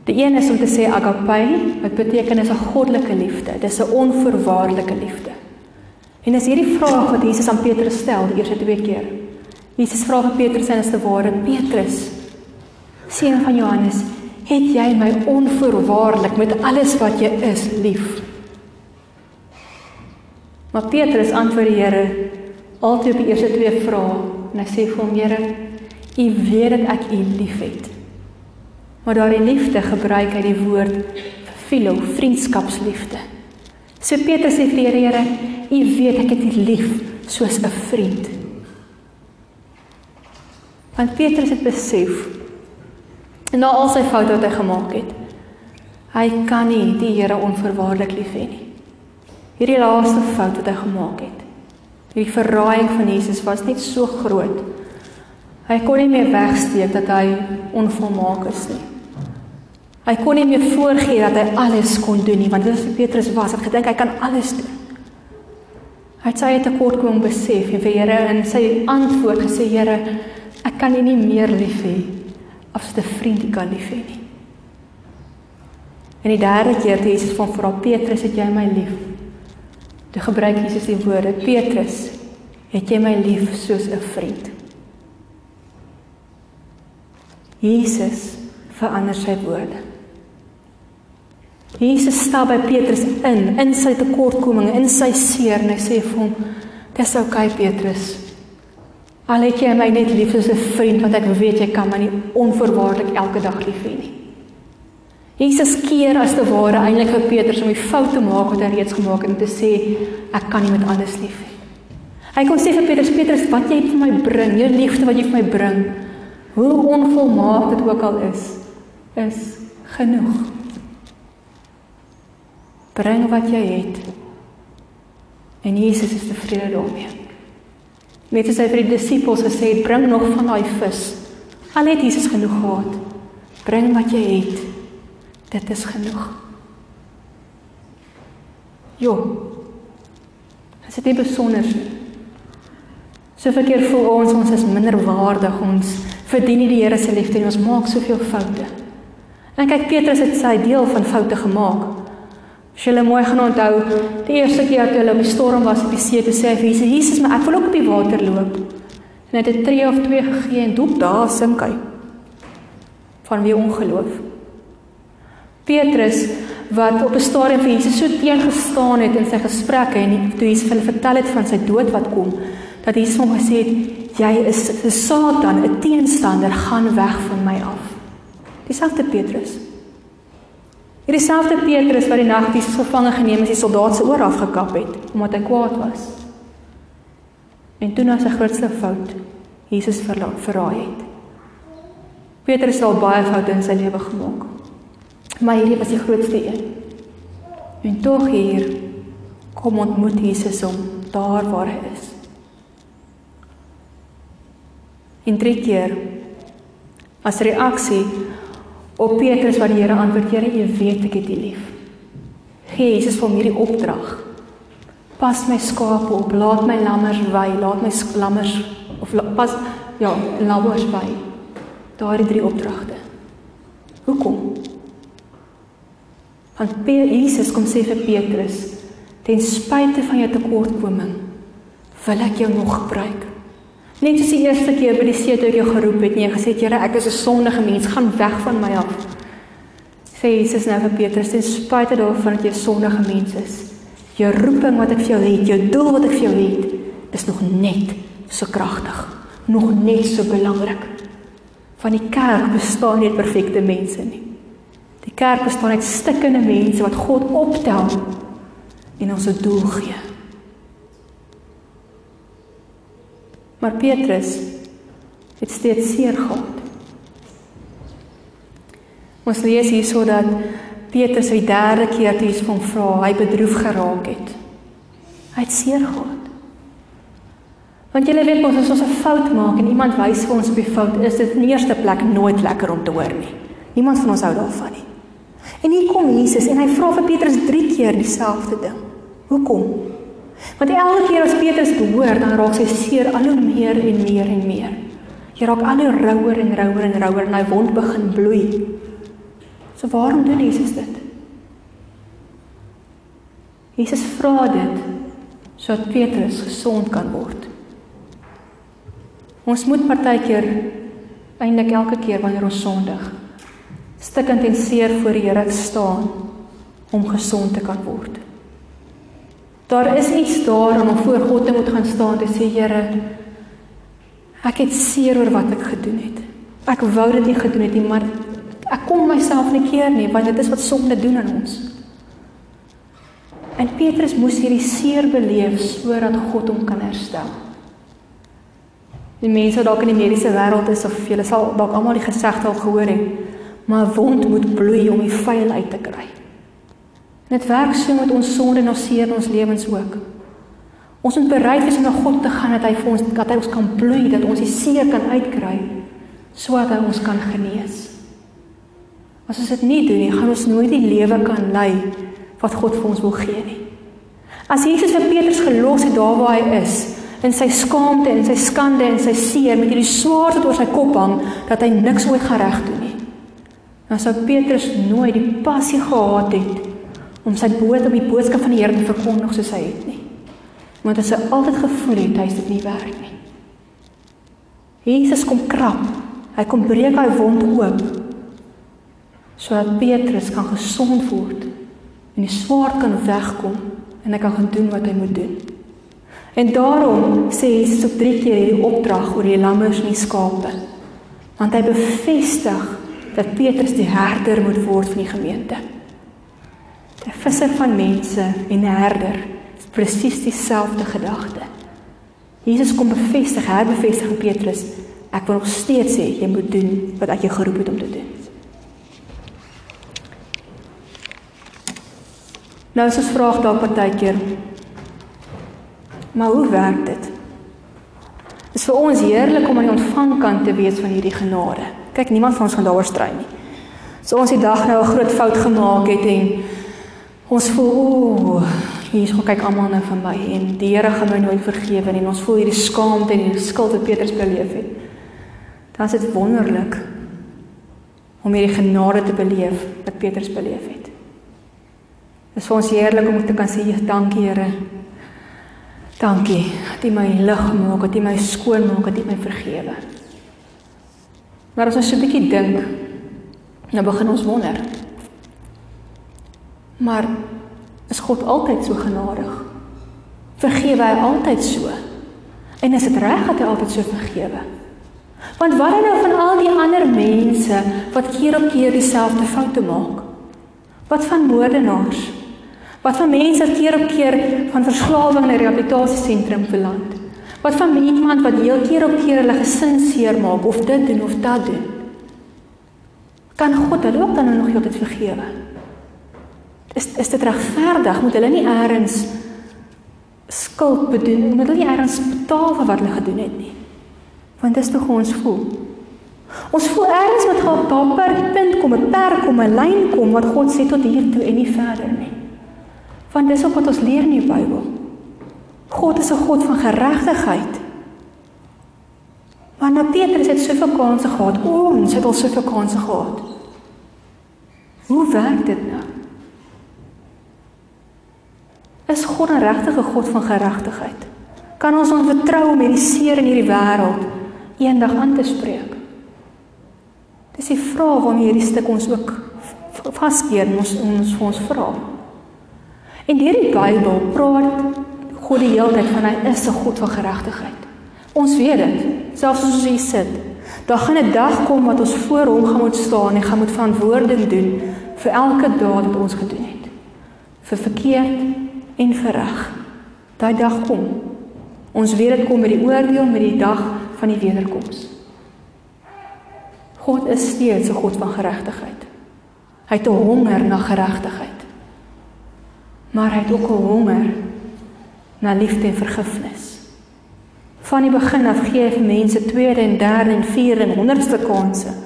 Die een is om te sê agape, wat beteken is 'n goddelike liefde. Dis 'n onvoorwaardelike liefde. En as hierdie vraag wat Jesus aan Petrus stel die eerste twee keer. Jesus vra vir Petrus en is te ware Petrus, seun van Johannes, het jy my onvoorwaardelik met alles wat jy is lief? Maar Petrus antwoord die Here altyd op die eerste twee vrae en hy sê vir hom Here, U weet dat ek U liefhet. Maar daardie liefde gebruik hy die woord philo, vriendskapsliefde. So Petrus sê vir die Here, U weet ek het U lief soos 'n vriend. Want Petrus het besef en na al sy foute wat hy gemaak het, hy kan nie die Here onverwaarlik lief hê nie. Hierdie laaste fout wat hy gemaak het. Hierdie verraaiing van Jesus was net so groot. Hy kon nie meer wegsteek dat hy onvolmaak is nie. Hy kon nie meer voorgee dat hy alles kon doen nie, want dit is wie Petrus was. Hy het gedink hy kan alles doen. Hy het sy tekortkoming besef en vir Here in sy antwoord gesê, Here, ek kan U nie meer lief hê as 'n vriend kan lief hê nie. En die derde keer toe Jesus van vra Petrus, het jy my lief? Toe gebruik Jesus die woorde Petrus, het jy my lief soos 'n vriend? Jesus verander sy woorde. Jesus stap by Petrus in, in sy tekortkominge, in sy seer en hy sê vir hom: "Dis oukei okay, Petrus. Al het jy my net lief soos 'n vriend, want ek weet jy kan my nie onvoorwaardelik elke dag lief hê nie." Jesus keer as te ware eintlik vir Petrus om die fout te maak wat hy reeds gemaak het en te sê ek kan nie met alles lief hê. Hy kon sê vir Petrus, Petrus, wat jy vir my bring, jou liefde wat jy vir my bring, hoe onvolmaak dit ook al is, is genoeg. Bring wat jy het. En Jesus is tevrede daarmee. Net as hy vir die disippels gesê het, bring nog van daai vis. Al het Jesus genoeg gehad. Bring wat jy het. Dit is genoeg. Jo. Dit is nie besonder nie. So verkeer voel ons ons is minder waardig, ons verdien nie die Here se liefde nie, ons maak soveel foute. En kyk Petrus het sy deel van foute gemaak. As jy mooi gaan onthou, die eerste keer toe hulle op die storm was op die see, toe sê hy vir Jesus, Jesus, maar ek wil ook op die water loop. En hy het 'n tree of twee gegee en doop daar sink hy. Van wie ongeloof. Petrus wat op 'n stadium vir Jesus so teengestaan het in sy gesprekke en toe Jesus hulle vertel het van sy dood wat kom, dat Jesus hom gesê het, jy is Satan, 'n teenstander, gaan weg van my af. Dieselfde Petrus. Hierdie selfde Petrus wat die nag die gevange geneem is, die soldaat se oor afgekap het omdat hy kwaad was. En toe na sy grootste fout Jesus verraai het. Petrus het al baie foute in sy lewe gemaak. Maar hierdie was die grootste een. En tog hier kom ontmoet Jesus hom daar waar hy is. En drie keer as reaksie Op Petrus wat die Here antwoord: "Here, U weet ek het U lief." Gee Jesus vir hierdie opdrag. Pas my skape op, laat my lammers wy, laat my lammers of pas ja, lammers wy. Daardie drie opdragte. Hoekom? Want Jesus kom sê vir Petrus: "Ten spyte van jou tekortkoming, wil ek jou nog gebruik." Net soos die eerste keer by die see toe ek jou geroep het jy gesê het Here, ek is 'n sondige mens, gaan weg van my af. Sê Jesus nou vir Petrus, ten spyte daarvan dat jy 'n sondige mens is, jou roeping wat ek vir jou het, jou doel wat ek vir jou het, is nog net so kragtig, nog net so belangrik. Van die kerk bestaan nie perfekte mense nie. Die kerk bestaan uit stikkende mense wat God optel en ons 'n doel gee. Maar Petrus het steeds seer gehad. Ons lees hierso dat Petrus die derde keer toe hom vra, hy bedroef geraak het. Hy het seer gehad. Want jy weet mos as ons 'n fout maak en iemand wys vir ons op die fout, is dit in eerste plek nooit lekker om te hoor nie. Niemand van ons hou daarvan nie. En hier kom Jesus en hy vra vir Petrus 3 keer dieselfde ding. Hoekom? Want elke keer as Petrus behoor, dan raak sy seer al hoe meer en meer en meer. Hy raak al hoe rouer en rouer en rouer en hy wond begin bloei. So waarom doen Jesus dit? Jesus vra dit sodat Petrus gesond kan word. Ons moet partykeer eintlik elke keer wanneer ons sondig stikkend en seer voor die Here staan om gesond te kan word. Daar is iets daar om voor God te moet gaan staan en sê Here, ek het seer oor wat ek gedoen het. Ek wou dit nie gedoen het nie, maar ek kom myself nie keer nie, want dit is wat sonde doen aan ons. En Petrus moes hierdie seer beleef sodat God hom kan herstel. Die mense dalk in die mediese wêreld is of julle sal dalk almal die gesegde al gehoor het, maar wond moet bloei om die vuil uit te kry. Dit werk so met ons sonde en ons seer in ons lewens ook. Ons moet bereid wees om na God te gaan dat hy vir ons dat hy ons kan bloei, dat ons die seer kan uitkry sodat hy ons kan genees. As ons dit nie doen nie, gaan ons nooit die lewe kan lei wat God vir ons wil gee nie. As Jesus vir Petrus gelos het daar waar hy is, in sy skaamte en sy skande en sy seer met hierdie swaard wat oor sy kop hang, dat hy niks ooit gereg doen nie. Dan sou Petrus nooit die passie gehad het om sy bood om die boodskap van die Here te verkondig soos hy het nie. Want hy het altyd gevoel het hy is dit nie werd nie. Jesus kom krap. Hy kom breek hy wond oop sodat Petrus kan gesond word en die swaard kan wegkom en hy kan gaan doen wat hy moet doen. En daarom sê Jesus op drie keer hierdie opdrag oor die lammers en die skape. Want hy bevestig dat Petrus die herder moet word van die gemeente. 'n visser van mense en 'n herder is presies dieselfde gedagte. Jesus kom bevestig, herbevestig aan Petrus, ek wil nog steeds sê jy moet doen wat ek jou geroep het om te doen. Nou is ons vraag dalk partykeer. Maar hoe werk dit? Dit is vir ons heerlik om aan die ontvangkant te wees van hierdie genade. Kyk, niemand van ons gaan daaroor stry nie. So ons die dag nou 'n groot fout gemaak het en ons voel, hier is kyk almal nou vir my en die Here gaan my nooit vergewe nie en ons voel hierdie skaamte en hierdie skuld wat Petrus beleef het. Dan is dit wonderlik om hierdie genade te beleef wat Petrus beleef het. Dit is vir ons heerlik om te kan sê, "Dankie Here." Dankie dat U my lig maak, dat U my skoon maak, dat U my vergewe. Maar as ons so 'n bietjie dink, nou begin ons wonder. Maar is God altyd so genadig? Vergewe hy altyd so? En is dit reg dat hy altyd so vergewe? Want wat dan nou van al die ander mense wat keer op keer dieselfde foute maak? Wat van moordenaars? Wat van mense wat keer op keer van verslawing na rehabilitasiesentrum verland? Wat van iemand wat heel keer op keer hulle gesin seermaak of dit doen of dat doen? Kan God hulle ook dan nog altyd vergewe? Is is dit regverdig? Moet hulle nie eers skuld bedoen? Moet hulle nie eers betaal vir wat hulle gedoen het nie? Want dis tog ons voel. Ons voel eers wat gaan daar per punt kom, 'n perk kom, 'n lyn kom wat God sê tot hier toe en nie verder nie. Want dis ook wat ons leer in die Bybel. God is 'n God van geregtigheid. Maar nou Petrus het soveel kansse gehad. Ons het al soveel kansse gehad. Hoe werk dit nou? Is God 'n regte God van geregtigheid? Kan ons ons vertrou om hierdie seer in hierdie wêreld eendag aan te spreek? Dis die vraag waarmee hierdie stuk ons ook vaskeer ons ons vir ons vra. En deur die Bybel praat God die hele tyd van hy is 'n God van geregtigheid. Ons weet dit, selfs as ons hier sit. Daar gaan 'n dag kom wat ons voor hom gaan moet staan en gaan moet verantwoording doen vir elke daad wat ons gedoen het. Vir verkeerd en vir reg. Daai dag kom. Ons weet dit kom met die oordeel met die dag van die wederkoms. God is steeds 'n God van geregtigheid. Hy het 'n honger na geregtigheid maar hy het ook 'n honger na liefde en vergifnis. Van die begin af gee hy mense tweede en derde en vierde en honderdste kansse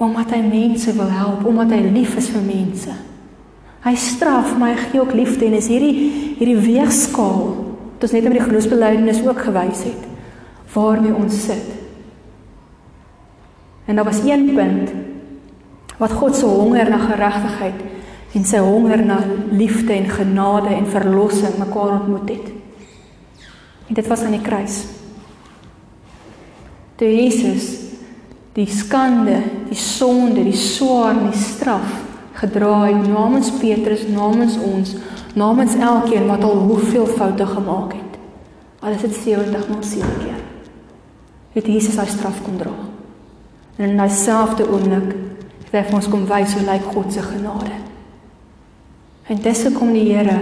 omdat hy mense wil help, omdat hy lief is vir mense. Hy straf, maar hy gee ook liefde en is hierdie hierdie weegskaal wat ons net met die geloofsbelijdenis ook gewys het waarmee ons sit. En daar was een punt wat God se honger na geregtigheid en sy honger na liefde en genade en verlossing mekaar ontmoet het. En dit was aan die kruis. Toe Jesus die skande, die sonde, die swaar en die straf gedra het namens Petrus, namens ons, namens elkeen wat al hoeveel foute gemaak het. Al is dit 70 maal 7 keer. Het Jesus sy straf kom dra. En in daai selfde oomblik het hy vir ons kom wys hoe lyk God se genade. En dis hoekom die Here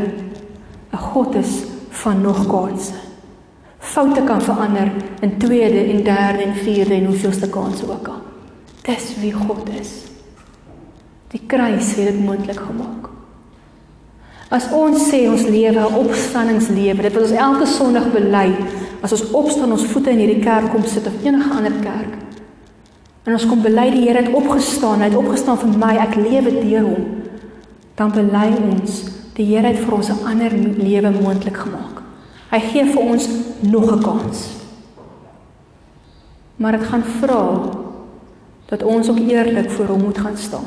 'n God is van nog kansse. Foute kan verander in tweede en derde en vierde en hoeveelste kans ook al. Dis wie God is. Die kruis het dit moontlik gemaak. As ons sê ons lewe 'n opstanningslewe, dit wil ons elke Sondag bely, as ons opstaan ons voete in hierdie kerk kom sit of enige ander kerk. En ons kom bely die Here het opgestaan, hy het opgestaan vir my, ek lewe deur hom dan bely ons die Here het vir ons 'n ander lewe moontlik gemaak. Hy gee vir ons nog 'n kans. Maar dit gaan vra dat ons ook eerlik voor hom moet gaan staan.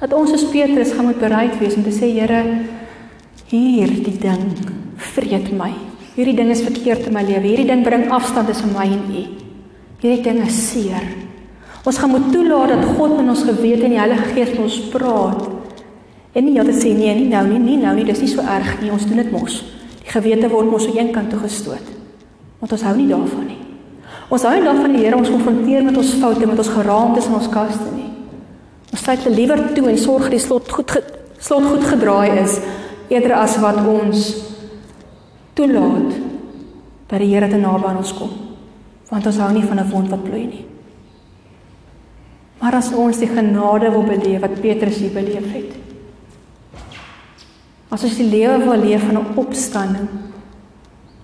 Dat ons as Petrus gaan moet bereid wees om te sê Here, hier die ding vreet my. Hierdie ding is verkeerd in my lewe. Hierdie ding bring afstand tussen my en U. Hierdie ding is seer. Ons gaan moet toelaat dat God in ons gewete en die Heilige Gees ons praat En nie altyd sê nee, nie nou nie, nie nou nie, dis nie so erg nie. Ons doen dit mos. Die gewete word mos so eenkant toe gestoot. Want ons hou nie daarvan nie. Ons hou nie daarvan die Here ons konfronteer met ons foute, met ons geraamtes in ons kaste nie. Ons sluit hulle liewer toe en sorg dat die slot goed slot goed gedraai is eerder as wat ons toelaat dat die Here te naby aan ons kom. Want ons hou nie van 'n wond wat bloei nie. Maar as ons die genade wil beleef wat Petrus hier beleef het, As ons die lewe wil leef van 'n opstanding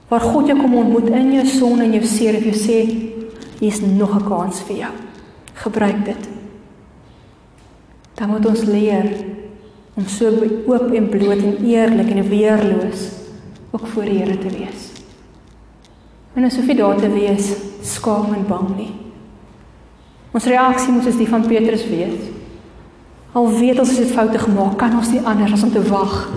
waar God jou kom ontmoet in jou son en jou seer en jy sê hier is nog 'n kans vir jou. Gebruik dit. Dan moet ons leer om so oop en bloot en eerlik en weerloos ook voor die Here te wees. En as sofie daar te wees, skaam en bang nie. Ons reaksie moet soos die van Petrus wees. Al weet ons het foute gemaak, kan ons nie anders as om te wag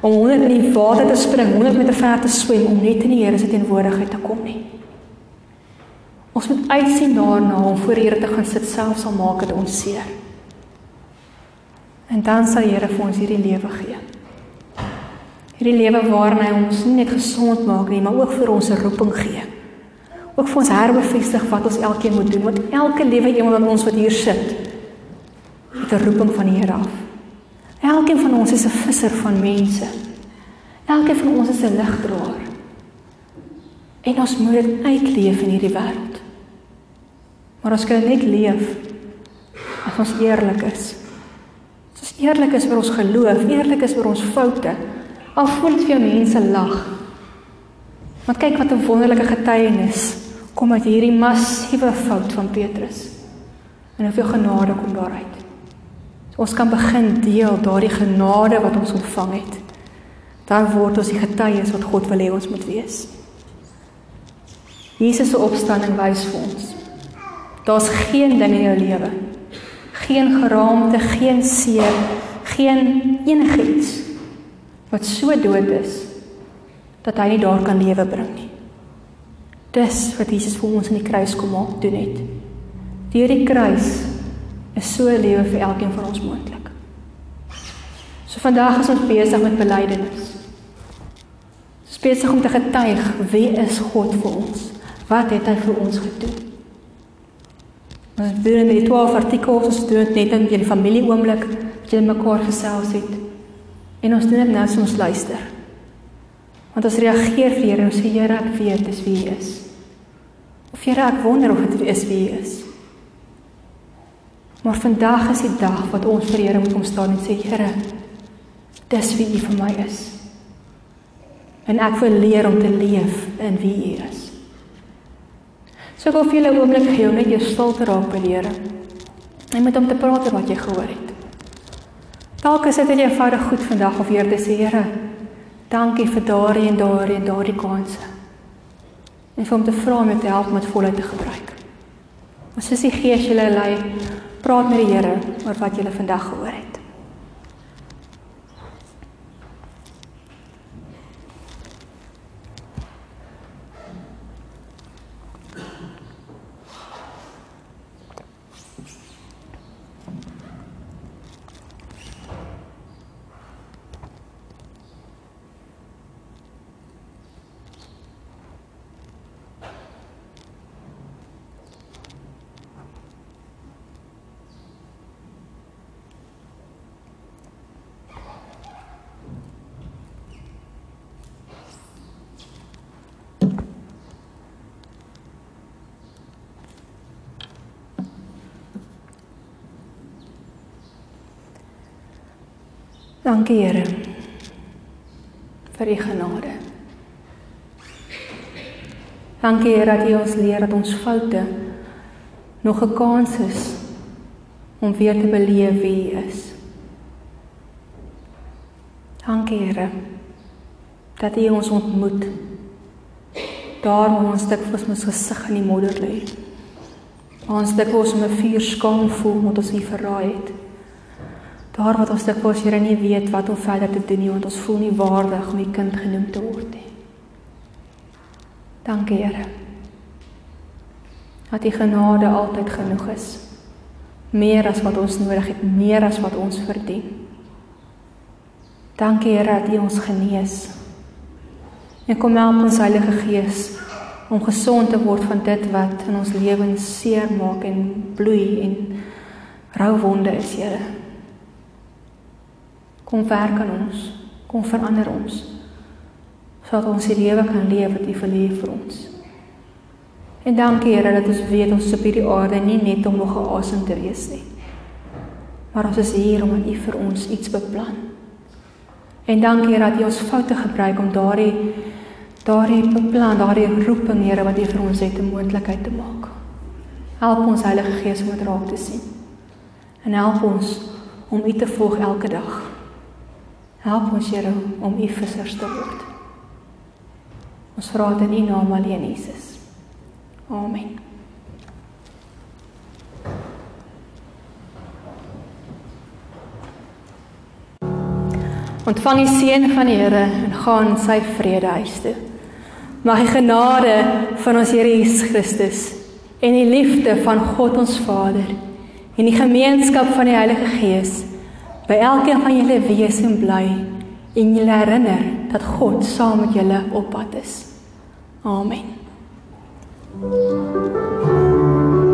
om 100 in die water te spring, 100 meter ver te swem om net in die Here se teenwoordigheid te kom nie. Ons moet uitsien daarna om voor die Here te gaan sit selfs al maak dit ons seer. En dan sal die Here vir ons hierdie lewe gee. Hierdie lewe waarin hy ons nie net gesond maak nie, maar ook vir ons 'n roeping gee. Ook vir ons herbevestig wat ons elkeen moet doen, want elke liewe iemand van ons wat hier sit, het 'n roeping van die Here af. Elkeen van ons is 'n visser van mense. Elkeen van ons is 'n ligdraer. En ons moet dit uitleef in hierdie wêreld. Maar ons kan net leef as ons eerlik is. As ons eerlik is oor ons geloof, eerlik is oor ons foute, al voel dit vir jou mense lag. Maar kyk wat 'n wonderlike getuienis kom uit hierdie massiewe fout van Petrus. En hoeveel genade kom daaruit. Ons kan begin deel daardie genade wat ons ontvang het. Dan word ons die getuies wat God wil hê ons moet wees. Jesus se opstanding wys vir ons. Daar's geen ding in jou lewe, geen geraamte, geen seer, geen enigiets wat so dood is dat hy nie daar kan lewe bring nie. Dis wat Jesus vir ons in die kruis kom maak doen het. Deur die kruis is so 'n lewe vir elkeen van ons moontlik. So vandag is ons besig met belydenis. Ons besig om te getuig wie is God vir ons? Wat het hy vir ons gedoen? Ons doen met die 12 artikels, ons doen dit net in die familie oomblik wat jy mekaar gesels het. En ons doen dit nou as ons luister. Want ons reageer vir Here en ons sê Here, ek weet dis wie U is. Of Here, ek wonder of dit is wie U is. Maar vandag is die dag wat ons vir Here moet kom staan en sê Here, dis wie U vir my is. En ek wil leer om te leef in wie U is. So ek wil vir julle 'n oomblik gee om net jou stil te raak by die Here. En met hom te praat oor wat jy gehoor het. Dalk is dit net eenvoudig goed vandag of weer te sê Here, dankie vir daardie en daardie en daardie kanse. En vir hom te vra om jou te help om dit voluit te gebruik. Ons is die Gees julle lei praat met die Here oor wat jy vandag gehoor het. Dankie Here vir u genade. Dankie Here dat u ons leer dat ons foute nog 'n kans is om weer te beleef wie u is. Dankie Here dat u ons ontmoet. Daar waar ons dit vir ons gesig in die modder lê. Ons ons om 'n vuur skaam voel omdat ons nie verraai het. Daar wat ons dikwels Here nie weet wat om verder te doen nie want ons voel nie waardig om U kind genoem te word nie. Dankie Here. Dat U genade altyd genoeg is. Meer as wat ons nodig het, meer as wat ons verdien. Dankie Here dat U ons genees. En kom help ons Heilige Gees om gesond te word van dit wat in ons lewens seer maak en bloei en rou wonde is, Here. Kom werk aan ons. Kom verander ons. Sodat ons die lewe kan leef wat U wil hê vir ons. En dankie Here dat ons weet ons op hierdie aarde nie net om nog 'n asem te wees nie. Maar ons is hier omdat U vir ons iets beplan. En dankie dat U ons foute gebruik om daardie daardie beplan, daardie roeping, Here, wat U vir ons het, 'n moontlikheid te maak. Help ons Heilige Gees om dit raak te sien. En help ons om U te volg elke dag. Help ons, Here, om U vissers te word. Ons vra dit in U naam alleen, Jesus. Amen. Ontvang die seën van die Here en gaan sy vrede huis toe. Mag die genade van ons Here Jesus Christus en die liefde van God ons Vader en die gemeenskap van die Heilige Gees by elkeen van julle wees en bly en julle herinner dat God saam met julle op pad is. Amen. Thank you.